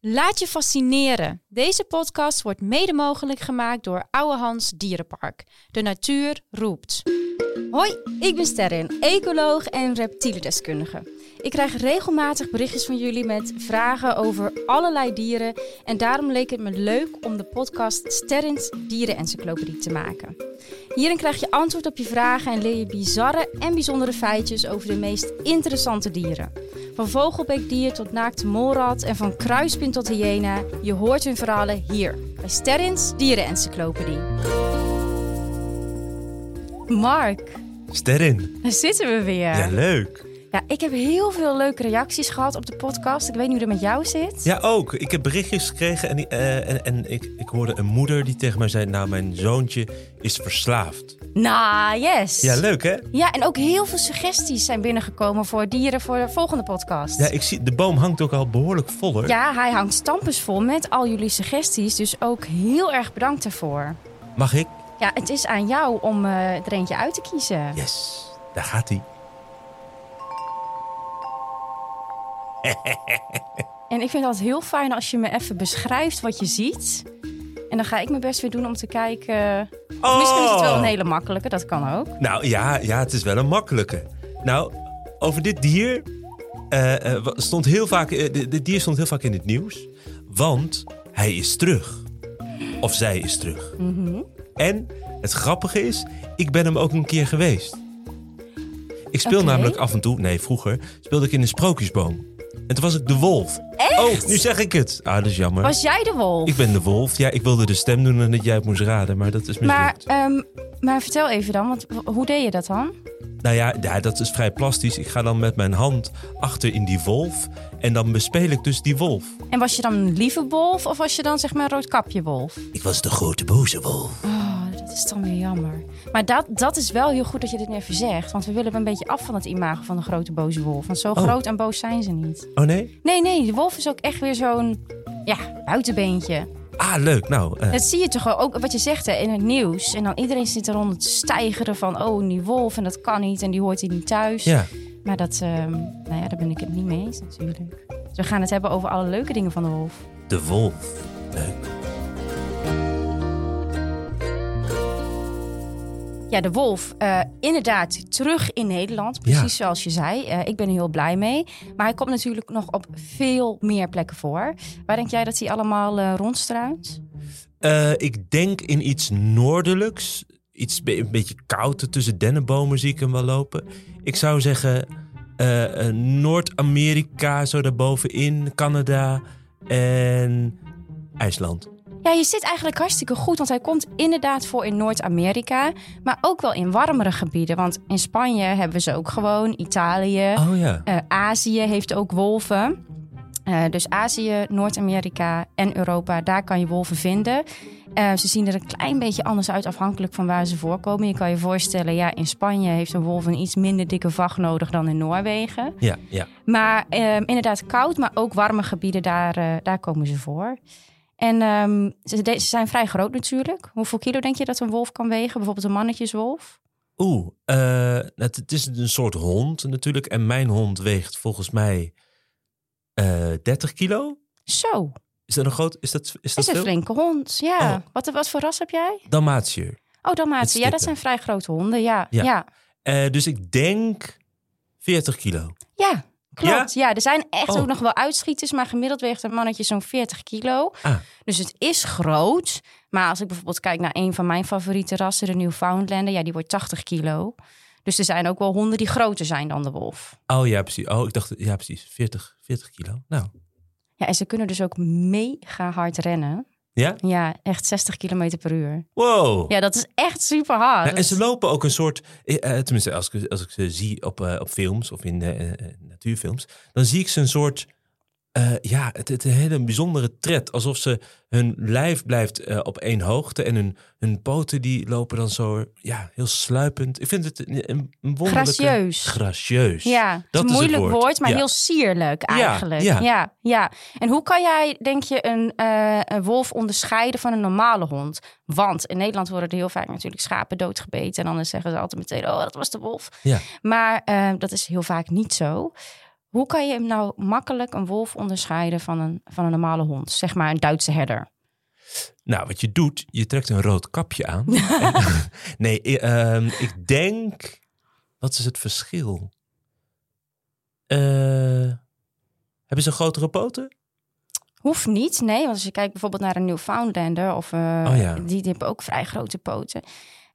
Laat je fascineren. Deze podcast wordt mede mogelijk gemaakt door Oude Hans Dierenpark. De natuur roept. Hoi, ik ben Sterren, ecoloog en reptielendeskundige. Ik krijg regelmatig berichtjes van jullie met vragen over allerlei dieren. En daarom leek het me leuk om de podcast Sterrens Dierenencyclopedie te maken. Hierin krijg je antwoord op je vragen en leer je bizarre en bijzondere feitjes over de meest interessante dieren. Van vogelbeekdier tot naakte molrat en van kruispin tot hyena. Je hoort hun verhalen hier bij Sterrens Dierenencyclopedie. Mark, Sterren. daar zitten we weer. Ja, leuk. Ja, ik heb heel veel leuke reacties gehad op de podcast. Ik weet niet hoe het met jou zit. Ja, ook. Ik heb berichtjes gekregen en, die- eh, en, en ik, ik hoorde een moeder die tegen mij zei... nou, mijn zoontje is verslaafd. Nou, yes. Ja, leuk hè? Ja, en ook heel veel suggesties zijn binnengekomen voor dieren voor de volgende podcast. Ja, ik zie, de boom hangt ook al behoorlijk vol hoor. Ja, hij hangt stampensvol met al jullie suggesties. Dus ook heel erg bedankt daarvoor. Mag ik? Ja, het is aan jou om eh, er eentje uit te kiezen. Yes, daar gaat hij. En ik vind het heel fijn als je me even beschrijft wat je ziet. En dan ga ik mijn best weer doen om te kijken. Of Misschien is het wel een hele makkelijke, dat kan ook. Nou ja, ja, het is wel een makkelijke. Nou, over dit dier eh, eh, stond heel vaak, eh, dit- dier stond heel vaak in het nieuws. Want hij is terug. Of zij is terug. Mhm. En het grappige is, ik ben hem ook een keer geweest. Ik speel namelijk af en toe, nee vroeger, speelde ik in een sprookjesboom. En toen was ik de wolf. Echt? Oh, nu zeg ik het. Ah, dat is jammer. Was jij de wolf? Ik ben de wolf. Ja, ik wilde de stem doen en dat jij het moest raden, maar dat is maar, mislukt. ehm, maar vertel even dan, want hoe deed je dat dan? Nou ja, ja, dat is vrij plastisch. Ik ga dan met mijn hand achter in die wolf en dan bespeel ik dus die wolf. En was je dan een lieve wolf of was je dan zeg maar een roodkapje wolf? Ik was de grote boze wolf. Oh, dat is dan weer jammer. Maar dat, dat is wel heel goed dat je dit nu even zegt. Want we willen een beetje af van het imago van de grote boze wolf. Want zo Oh. groot en boos zijn ze niet. Oh nee? Nee, nee, de wolf is ook echt weer zo'n ja, buitenbeentje. Ah, leuk. Nou, eh, Dat zie je toch ook, wat je zegt hè, in het nieuws. En dan iedereen zit eronder te stijgeren van... oh, die wolf en dat kan niet en die hoort hier niet thuis. ja. Maar dat, ehm, nou ja, daar ben ik het niet mee eens natuurlijk. Dus we gaan het hebben over alle leuke dingen van de wolf. De wolf. Leuk. Ja, de wolf, eh, inderdaad terug in Nederland. Precies zoals je zei. Eh, ik ben er heel blij mee. Maar hij komt natuurlijk nog op veel meer plekken voor. Waar denk jij dat hij allemaal eh rondstruint? Ik denk in iets noordelijks. Iets be- een beetje koud. Tussen dennenbomen zie ik hem wel lopen. Ik zou zeggen Noord-Amerika, zo daarbovenin. Canada en IJsland. Ja, je zit eigenlijk hartstikke goed. Want hij komt inderdaad voor in Noord-Amerika. Maar ook wel in warmere gebieden. Want in Spanje hebben ze ook gewoon. Italië. Oh ja. Eh, Azië heeft ook wolven. Eh, dus Azië, Noord-Amerika en Europa, daar kan je wolven vinden. Eh, ze zien er een klein beetje anders uit afhankelijk van waar ze voorkomen. Je kan je voorstellen, ja, in Spanje heeft een wolf een iets minder dikke vacht nodig dan in Noorwegen. Ja, ja. Maar eh, inderdaad koud, maar ook warme gebieden, daar, daar komen ze voor. En ehm, ze, zijn vrij groot natuurlijk. Hoeveel kilo denk je dat een wolf kan wegen? Bijvoorbeeld een mannetjeswolf? Oeh, eh, het, het is een soort hond natuurlijk. En mijn hond weegt volgens mij eh 30 kilo. Zo, Is dat een groot? Is dat, is dat is een flinke hond. Ja. Oh. Wat, wat voor ras heb jij? Dalmatiër. Oh, Dalmatie. Ja, dat zijn vrij grote honden. Ja, ja. Ja. ja. Eh, dus ik denk 40 kilo. Klopt. Ja? er zijn echt Oh. ook nog wel uitschieters, maar gemiddeld weegt een mannetje zo'n 40 kilo. Ah. Dus het is groot. Maar als ik bijvoorbeeld kijk naar een van mijn favoriete rassen, de Newfoundlander, ja, die wordt 80 kilo. Dus er zijn ook wel honden die groter zijn dan de wolf. Oh ja, precies. Oh, ik dacht, ja, precies. 40, 40 kilo. Nou, Ja, en ze kunnen dus ook mega hard rennen. Ja? Ja, echt 60 kilometer per uur. Wow. Ja, dat is echt super hard. Ja, en ze lopen ook een soort, eh, eh, tenminste als ik, als ik ze zie op, eh, op films of in eh, natuurfilms, dan zie ik ze een soort, eh, ja, het, het een hele bijzondere tred. Alsof ze, hun lijf blijft eh, op één hoogte en hun, hun poten die lopen dan zo, ja, heel sluipend. Ik vind het een, een wonderlijke... Gracieus. Gracieus. Ja, het is Dat een is het moeilijk woord. woord, maar Ja. heel sierlijk eigenlijk. ja. Ja, ja, En hoe kan jij, denk je, een, eh, een wolf onderscheiden van een normale hond? Want in Nederland worden er heel vaak natuurlijk schapen doodgebeten. En dan zeggen ze altijd meteen, oh, dat was de wolf. Ja. Maar dat is heel vaak niet zo. Hoe kan je hem nou makkelijk een wolf onderscheiden van een, van een normale hond? Zeg maar een Duitse herder. Nou, wat je doet, je trekt een rood kapje aan. En- nee, eh, ehm, ik denk... Wat is het verschil? Eh, hebben ze grotere poten? Hoeft niet, nee. Want als je kijkt bijvoorbeeld naar een Newfoundlander... of eh, Oh ja. die, die hebben ook vrij grote poten.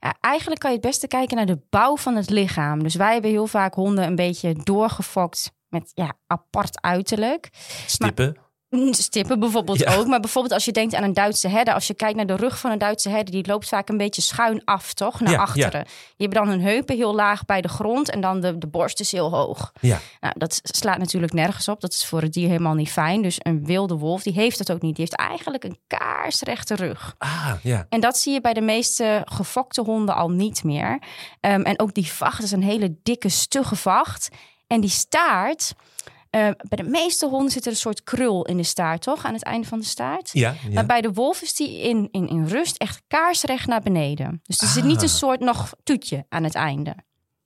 Ja, eigenlijk kan je het beste kijken naar de bouw van het lichaam. Dus wij hebben heel vaak honden een beetje doorgefokt... met ja, apart uiterlijk. Stippen? Mm, Stippen bijvoorbeeld Ja. ook. Maar bijvoorbeeld als je denkt aan een Duitse herder. Als je kijkt naar de rug van een Duitse herder. Die loopt vaak een beetje schuin af, toch? Naar Ja, achteren. Je hebt dan hun heupen heel laag bij de grond. En dan de, de borst is heel hoog. Ja. Nou, dat slaat natuurlijk nergens op. Dat is voor het dier helemaal niet fijn. Dus een wilde wolf, die heeft dat ook niet. Die heeft eigenlijk een kaarsrechte rug. Ah, ja. En dat zie je bij de meeste gefokte honden al niet meer. Ehm, en ook die vacht is een hele dikke, stugge vacht. En die staart... eh, bij de meeste honden zit er een soort krul in de staart, toch? Aan het einde van de staart. Ja, ja. Maar bij de wolf is die in, in, in rust echt kaarsrecht naar beneden. Dus er zit niet Ah. een soort nog toetje aan het einde.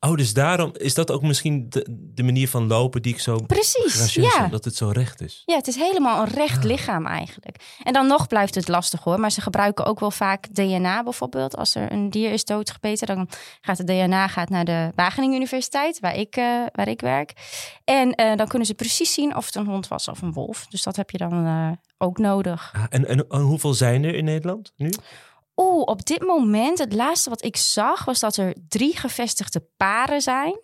Oh, dus daarom is dat ook misschien de, de manier van lopen die ik zo Precies, ja. dat het zo recht is. Ja, het is helemaal een recht Ah. lichaam eigenlijk. En dan nog blijft het lastig hoor. Maar ze gebruiken ook wel vaak DNA bijvoorbeeld. Als er een dier is doodgebeten, dan gaat het DNA gaat naar de Wageningen Universiteit, waar ik, eh, waar ik werk. En eh, dan kunnen ze precies zien of het een hond was of een wolf. Dus dat heb je dan eh, ook nodig. Ah, en, en, en hoeveel zijn er in Nederland nu? Oeh, op dit moment, het laatste wat ik zag, was dat er drie gevestigde paren zijn.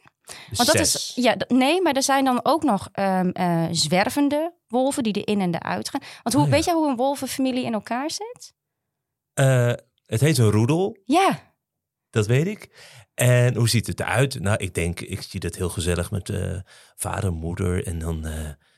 Want dat Zes. is, ja, nee, maar er zijn dan ook nog ehm, eh, zwervende wolven die er in en eruit gaan. Want hoe, Oh ja. weet jij hoe een wolvenfamilie in elkaar zit? Eh, het heet een roedel, Ja, dat weet ik. En hoe ziet het eruit? Nou, ik denk, ik zie dat heel gezellig met eh, vader, moeder en dan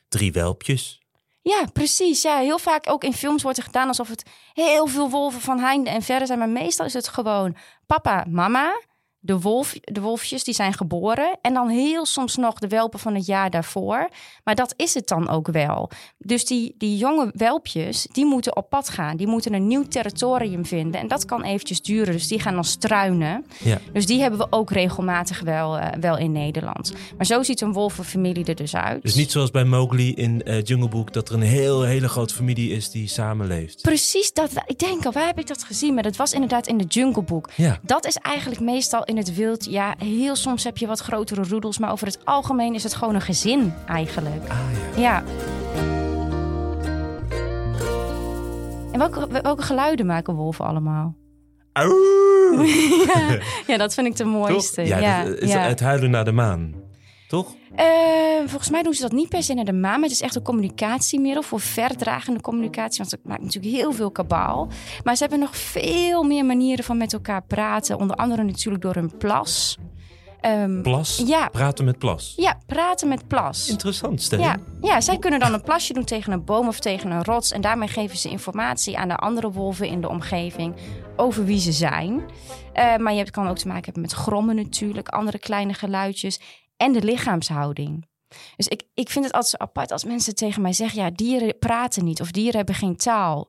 drie welpjes. Ja, precies. Ja, heel vaak ook in films wordt er gedaan alsof het heel veel wolven van heinde en verre zijn. Maar meestal is het gewoon papa, mama. De, wolf, de wolfjes die zijn geboren. En dan heel soms nog de welpen van het jaar daarvoor. Maar dat is het dan ook wel. Dus die, die jonge welpjes, die moeten op pad gaan. Die moeten een nieuw territorium vinden. En dat kan eventjes duren. Dus die gaan dan struinen. Ja. Dus die hebben we ook regelmatig wel, eh, wel in Nederland. Maar zo ziet een wolvenfamilie er dus uit. Dus niet zoals bij Mowgli in eh, Jungle Book, dat er een heel, hele grote familie is die samenleeft. Precies dat. Ik denk al, waar heb ik dat gezien? Maar dat was inderdaad in de Jungle Book. Ja. Dat is eigenlijk meestal in het wild. Ja, heel soms heb je wat grotere roedels. Maar over het algemeen is het gewoon een gezin eigenlijk. Ah ja. Ja. En welke, welke geluiden maken wolven allemaal? Ja, ja, dat vind ik de mooiste. Ja, ja, dat is ja. het huilen naar de maan. Toch? Eh, volgens mij doen ze dat niet per se naar de maan, maar het is echt een communicatiemiddel voor verdragende communicatie. Want het maakt natuurlijk heel veel kabaal. Maar ze hebben nog veel meer manieren van met elkaar praten. Onder andere natuurlijk door hun plas. Ehm, Plas? Ja. Praten met plas. ja, praten met plas. Interessant, stelling. Ja, ja, zij kunnen dan een plasje doen tegen een boom of tegen een rots. En daarmee geven ze informatie aan de andere wolven in de omgeving over wie ze zijn. Eh, maar je hebt, kan ook te maken hebben met grommen natuurlijk, andere kleine geluidjes en de lichaamshouding. Dus ik, ik vind het altijd zo apart als mensen tegen mij zeggen: ja, dieren praten niet of dieren hebben geen taal.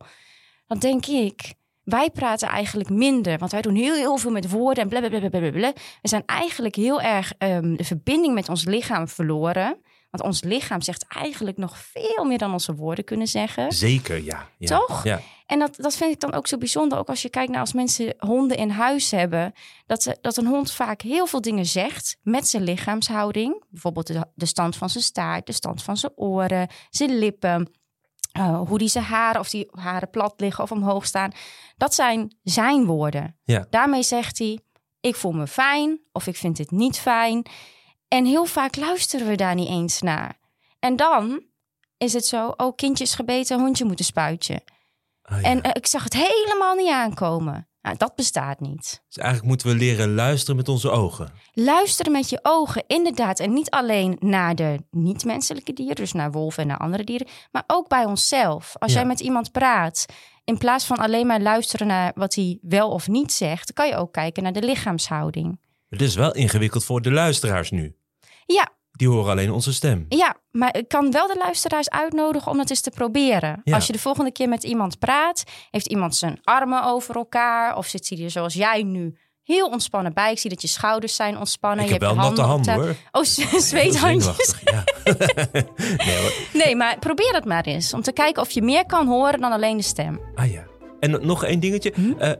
Dan denk ik, wij praten eigenlijk minder, want wij doen heel, heel veel met woorden en blablabla. We zijn eigenlijk heel erg ehm, de verbinding met ons lichaam verloren. Want ons lichaam zegt eigenlijk nog veel meer dan onze woorden kunnen zeggen. Zeker, ja. ja. Toch? Ja. En dat, dat vind ik dan ook zo bijzonder. Ook als je kijkt naar als mensen honden in huis hebben. Dat, ze, dat een hond vaak heel veel dingen zegt met zijn lichaamshouding. Bijvoorbeeld de, de stand van zijn staart, de stand van zijn oren, zijn lippen. eh, hoe die zijn haren, of die haren plat liggen of omhoog staan. Dat zijn zijn woorden. Ja. Daarmee zegt hij, ik voel me fijn of ik vind het niet fijn. En heel vaak luisteren we daar niet eens naar. En dan is het zo, oh kindje is gebeten, hondje moet een spuitje. Ah, ja. En eh, ik zag het helemaal niet aankomen. Nou, dat bestaat niet. Dus eigenlijk moeten we leren luisteren met onze ogen. Luisteren met je ogen, inderdaad. En niet alleen naar de niet-menselijke dieren, dus naar wolven en naar andere dieren, maar ook bij onszelf. Als Ja. jij met iemand praat, in plaats van alleen maar luisteren naar wat hij wel of niet zegt, kan je ook kijken naar de lichaamshouding. Het is wel ingewikkeld voor de luisteraars nu. Ja, Die horen alleen onze stem. Ja, maar ik kan wel de luisteraars uitnodigen om het eens te proberen. Ja. Als je de volgende keer met iemand praat, heeft iemand zijn armen over elkaar of zit hij er zoals jij nu heel ontspannen bij. Ik zie dat je schouders zijn ontspannen. Ik je heb wel hebt je natte handen hoor. Oh, zweethandjes. Ja. nee hoor. Nee, maar probeer het maar eens. Om te kijken of je meer kan horen dan alleen de stem. Ah ja. En nog één dingetje. Eh,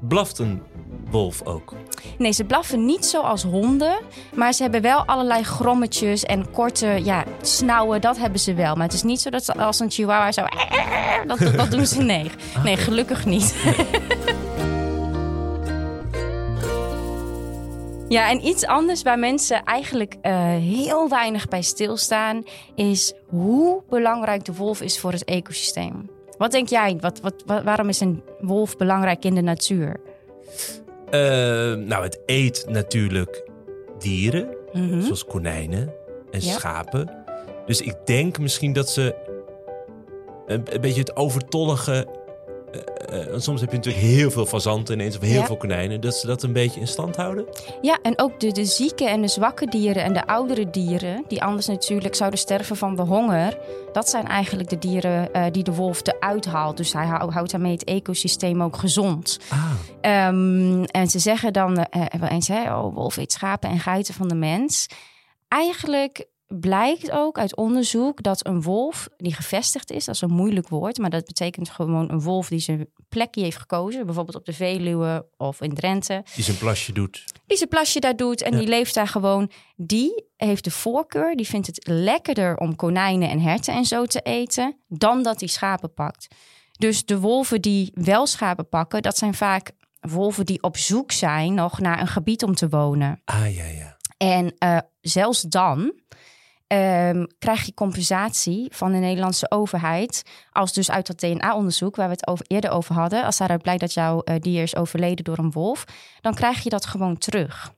blaft een wolf ook? Nee, ze blaffen niet zoals honden. Maar ze hebben wel allerlei grommetjes en korte ja, snauwen. Dat hebben ze wel. Maar het is niet zo dat ze als een chihuahua zo... Dat, dat doen ze nee. Nee, gelukkig niet. Ja, en iets anders waar mensen eigenlijk eh, heel weinig bij stilstaan, is hoe belangrijk de wolf is voor het ecosysteem. Wat denk jij? Wat, wat, waarom is een wolf belangrijk in de natuur? Uh, nou, het eet natuurlijk dieren, Mhm. zoals konijnen en Ja. schapen. Dus ik denk misschien dat ze een, een beetje het overtollige. Eh, eh, soms heb je natuurlijk heel veel fazanten ineens of heel Ja. veel konijnen. Dat ze dat een beetje in stand houden. Ja, en ook de, de zieke en de zwakke dieren en de oudere dieren, die anders natuurlijk zouden sterven van de honger, dat zijn eigenlijk de dieren eh, die de wolf eruit haalt. Dus hij hou- houdt daarmee het ecosysteem ook gezond. Ah. Ehm, en ze zeggen dan wel eens, hè, oh, wolf eet schapen en geiten van de mens. Eigenlijk blijkt ook uit onderzoek dat een wolf die gevestigd is, dat is een moeilijk woord, maar dat betekent gewoon een wolf die zijn plekje heeft gekozen, bijvoorbeeld op de Veluwe of in Drenthe, Die zijn plasje doet. die zijn plasje daar doet en Ja. die leeft daar gewoon, die heeft de voorkeur, die vindt het lekkerder om konijnen en herten en zo te eten, dan dat hij schapen pakt. Dus de wolven die wel schapen pakken, dat zijn vaak wolven die op zoek zijn nog naar een gebied om te wonen. Ah ja, ja. En eh, zelfs dan ehm, krijg je compensatie van de Nederlandse overheid. Als dus uit dat DNA-onderzoek waar we het over, eerder over hadden, als daaruit blijkt dat jouw eh, dier is overleden door een wolf, dan krijg je dat gewoon terug.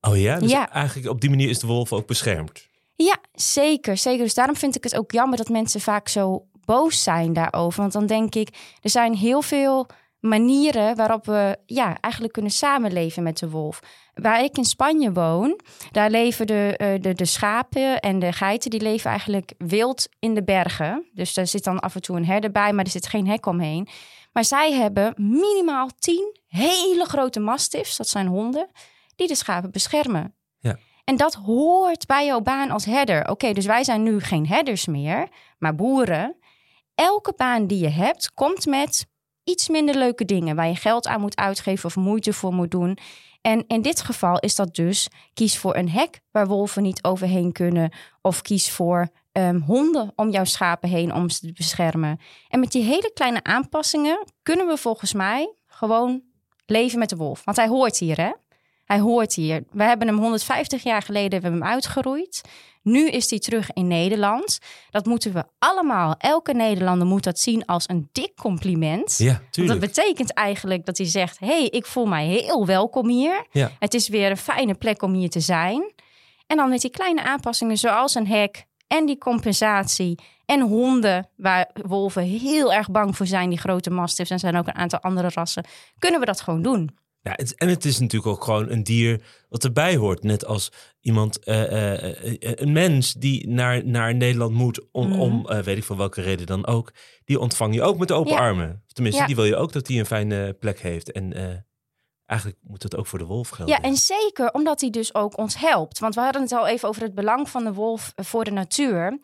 Oh ja? Dus Ja. eigenlijk op die manier is de wolf ook beschermd. Ja, zeker, zeker. Dus daarom vind ik het ook jammer dat mensen vaak zo boos zijn daarover. Want dan denk ik, er zijn heel veel manieren waarop we ja, eigenlijk kunnen samenleven met de wolf. Waar ik in Spanje woon, daar leven de, eh, de, de schapen en de geiten, die leven eigenlijk wild in de bergen. Dus daar zit dan af en toe een herder bij, maar er zit geen hek omheen. Maar zij hebben minimaal tien hele grote mastiffs, dat zijn honden, die de schapen beschermen. Ja. En dat hoort bij jouw baan als herder. Oké, dus wij zijn nu geen herders meer, maar boeren. Elke baan die je hebt, komt met iets minder leuke dingen waar je geld aan moet uitgeven of moeite voor moet doen. En in dit geval is dat dus kies voor een hek waar wolven niet overheen kunnen, of kies voor ehm, honden om jouw schapen heen om ze te beschermen. En met die hele kleine aanpassingen kunnen we volgens mij gewoon leven met de wolf. Want hij hoort hier, hè? Hij hoort hier. We hebben hem 150 jaar geleden hebben we hem uitgeroeid. Nu is hij terug in Nederland. Dat moeten we allemaal, elke Nederlander moet dat zien als een dik compliment. Ja, tuurlijk. dat betekent eigenlijk dat hij zegt: Hé, hey, ik voel mij heel welkom hier. Ja. Het is weer een fijne plek om hier te zijn. En dan met die kleine aanpassingen, zoals een hek en die compensatie. En honden, waar wolven heel erg bang voor zijn, die grote mastiffs. En zijn ook een aantal andere rassen. Kunnen we dat gewoon doen? Ja, het, en het is natuurlijk ook gewoon een dier wat erbij hoort. Net als iemand, eh, eh, eh, een mens die naar, naar Nederland moet om, Mhm. om weet ik van welke reden dan ook. Die ontvang je ook met open Ja. armen. Tenminste, Ja. die wil je ook dat hij een fijne plek heeft. En eigenlijk moet het ook voor de wolf gelden. Ja, en zeker omdat hij dus ook ons helpt. Want we hadden het al even over het belang van de wolf voor de natuur.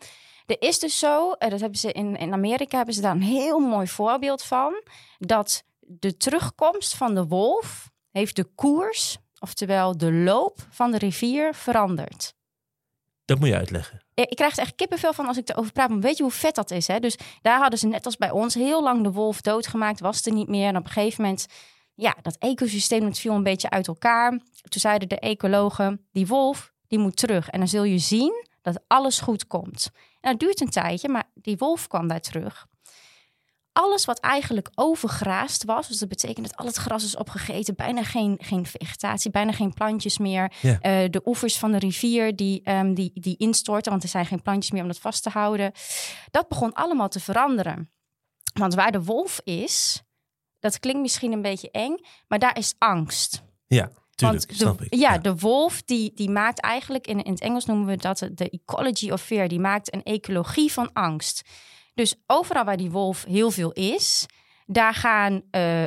Er is dus zo, dat hebben ze in, in Amerika hebben ze daar een heel mooi voorbeeld van, dat de terugkomst van de wolf heeft de koers, oftewel de loop van de rivier veranderd. Dat moet je uitleggen. Ik krijg er echt kippenvel van als ik erover praat. Maar weet je hoe vet dat is? Hè? Dus daar hadden ze net als bij ons heel lang de wolf doodgemaakt. Was er niet meer. En op een gegeven moment, ja, dat ecosysteem dat viel een beetje uit elkaar. Toen zeiden de ecologen, die wolf, die moet terug. En dan zul je zien dat alles goed komt. En dat duurt een tijdje, maar die wolf kwam daar terug. Alles wat eigenlijk overgraast was, dus dat betekent dat al het gras is opgegeten, bijna geen, geen vegetatie, bijna geen plantjes meer. Ja. Eh, de oevers van de rivier die, ehm, die, die instorten, want er zijn geen plantjes meer om dat vast te houden. Dat begon allemaal te veranderen. Want waar de wolf is, dat klinkt misschien een beetje eng, maar daar is angst. Ja, tuurlijk, Want snap ik. Ja, de wolf die, die maakt eigenlijk, in, in het Engels noemen we dat de ecology of fear, die maakt een ecologie van angst. Dus overal waar die wolf heel veel is, Daar gaan uh,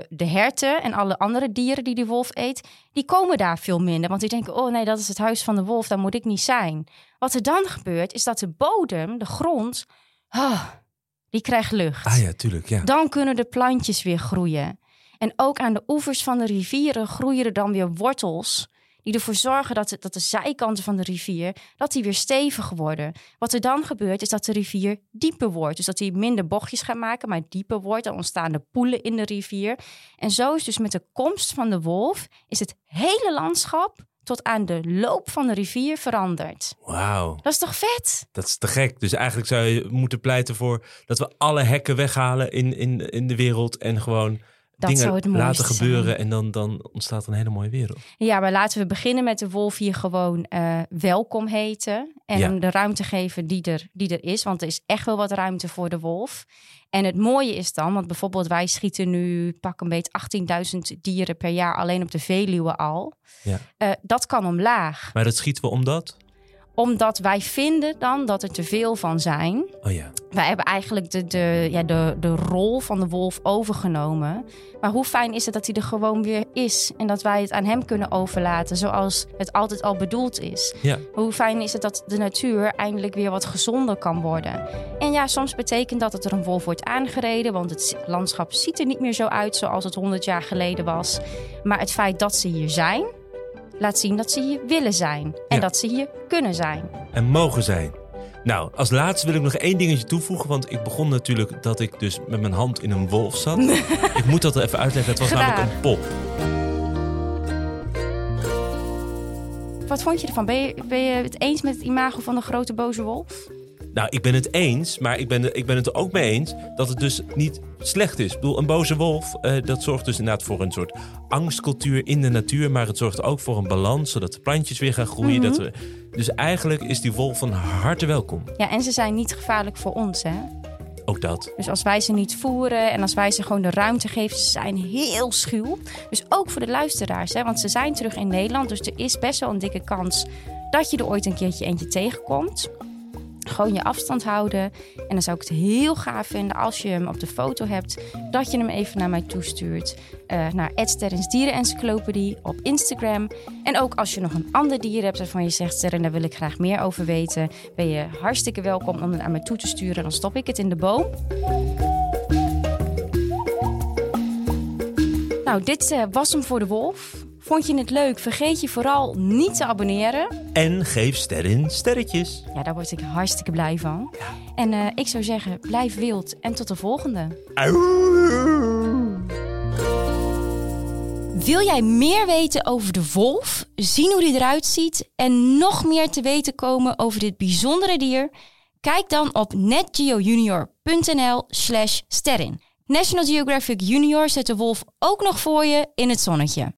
de herten en alle andere dieren die die wolf eet, die komen daar veel minder. Want die denken, oh nee, dat is het huis van de wolf, daar moet ik niet zijn. Wat er dan gebeurt, is dat de bodem, de grond, oh, die krijgt lucht. Ah ja, tuurlijk, ja. Dan kunnen de plantjes weer groeien. En ook aan de oevers van de rivieren groeien er dan weer wortels die ervoor zorgen dat de, dat de zijkanten van de rivier dat die weer stevig worden. Wat er dan gebeurt is dat de rivier dieper wordt. Dus dat hij minder bochtjes gaat maken, maar dieper wordt. Dan ontstaan de poelen in de rivier. En zo is dus met de komst van de wolf is het hele landschap tot aan de loop van de rivier veranderd. Wauw. Dat is toch vet? Dat is te gek. Dus eigenlijk zou je moeten pleiten voor dat we alle hekken weghalen in, in, in de wereld en gewoon dat dingen het laten gebeuren en dan, dan ontstaat een hele mooie wereld. Ja, maar laten we beginnen met de wolf hier gewoon uh, welkom heten. En hem de ruimte geven die er, die er is. Want er is echt wel wat ruimte voor de wolf. En het mooie is dan, want bijvoorbeeld wij schieten nu pak een beetje 18.000 dieren per jaar alleen op de Veluwe al. Ja. Uh, dat kan omlaag. Maar dat schieten we omdat? Omdat wij vinden dan dat er te veel van zijn. Oh ja. Wij hebben eigenlijk de, de, ja, de, de rol van de wolf overgenomen. Maar hoe fijn is het dat hij er gewoon weer is. En dat wij het aan hem kunnen overlaten zoals het altijd al bedoeld is. Ja. Hoe fijn is het dat de natuur eindelijk weer wat gezonder kan worden. En ja, soms betekent dat dat er een wolf wordt aangereden. Want het landschap ziet er niet meer zo uit zoals het 100 jaar geleden was. Maar het feit dat ze hier zijn laat zien dat ze hier willen zijn. En dat ze hier kunnen zijn. En mogen zijn. Nou, als laatste wil ik nog één dingetje toevoegen. Want ik begon natuurlijk dat ik dus met mijn hand in een wolf zat. ik moet dat even uitleggen. Het was namelijk een pop. Wat vond je ervan? Ben je, ben je het eens met het imago van de grote boze wolf? Nou, ik ben het eens, maar ik ben, ik ben het er ook mee eens dat het dus niet slecht is. Ik bedoel, een boze wolf, uh, dat zorgt dus inderdaad voor een soort angstcultuur in de natuur. Maar het zorgt ook voor een balans, zodat de plantjes weer gaan groeien. dat mhm. we, dus eigenlijk is die wolf van harte welkom. Ja, en ze zijn niet gevaarlijk voor ons, hè? Ook dat. Dus als wij ze niet voeren en als wij ze gewoon de ruimte geven, ze zijn heel schuw. Dus ook voor de luisteraars, hè, want ze zijn terug in Nederland. Dus er is best wel een dikke kans dat je er ooit een keertje eentje tegenkomt. Gewoon je afstand houden. En dan zou ik het heel gaaf vinden als je hem op de foto hebt, dat je hem even naar mij toestuurt. Uh, naar Sterrens Dierenencyclopedie op Instagram. En ook als je nog een ander dier hebt waarvan je zegt, Sterren, daar wil ik graag meer over weten, ben je hartstikke welkom om het naar mij toe te sturen. Dan stop ik het in de boom. Nou, dit uh, was hem voor de wolf. Vond je het leuk? Vergeet je vooral niet te abonneren. En geef sterren sterretjes. Ja, daar word ik hartstikke blij van. En uh, ik zou zeggen, blijf wild en tot de volgende. Wil jij meer weten over de wolf, zien hoe die eruit ziet en nog meer te weten komen over dit bijzondere dier? Kijk dan op netgeojunior.nl slash sterren. National Geographic Junior zet de wolf ook nog voor je in het zonnetje.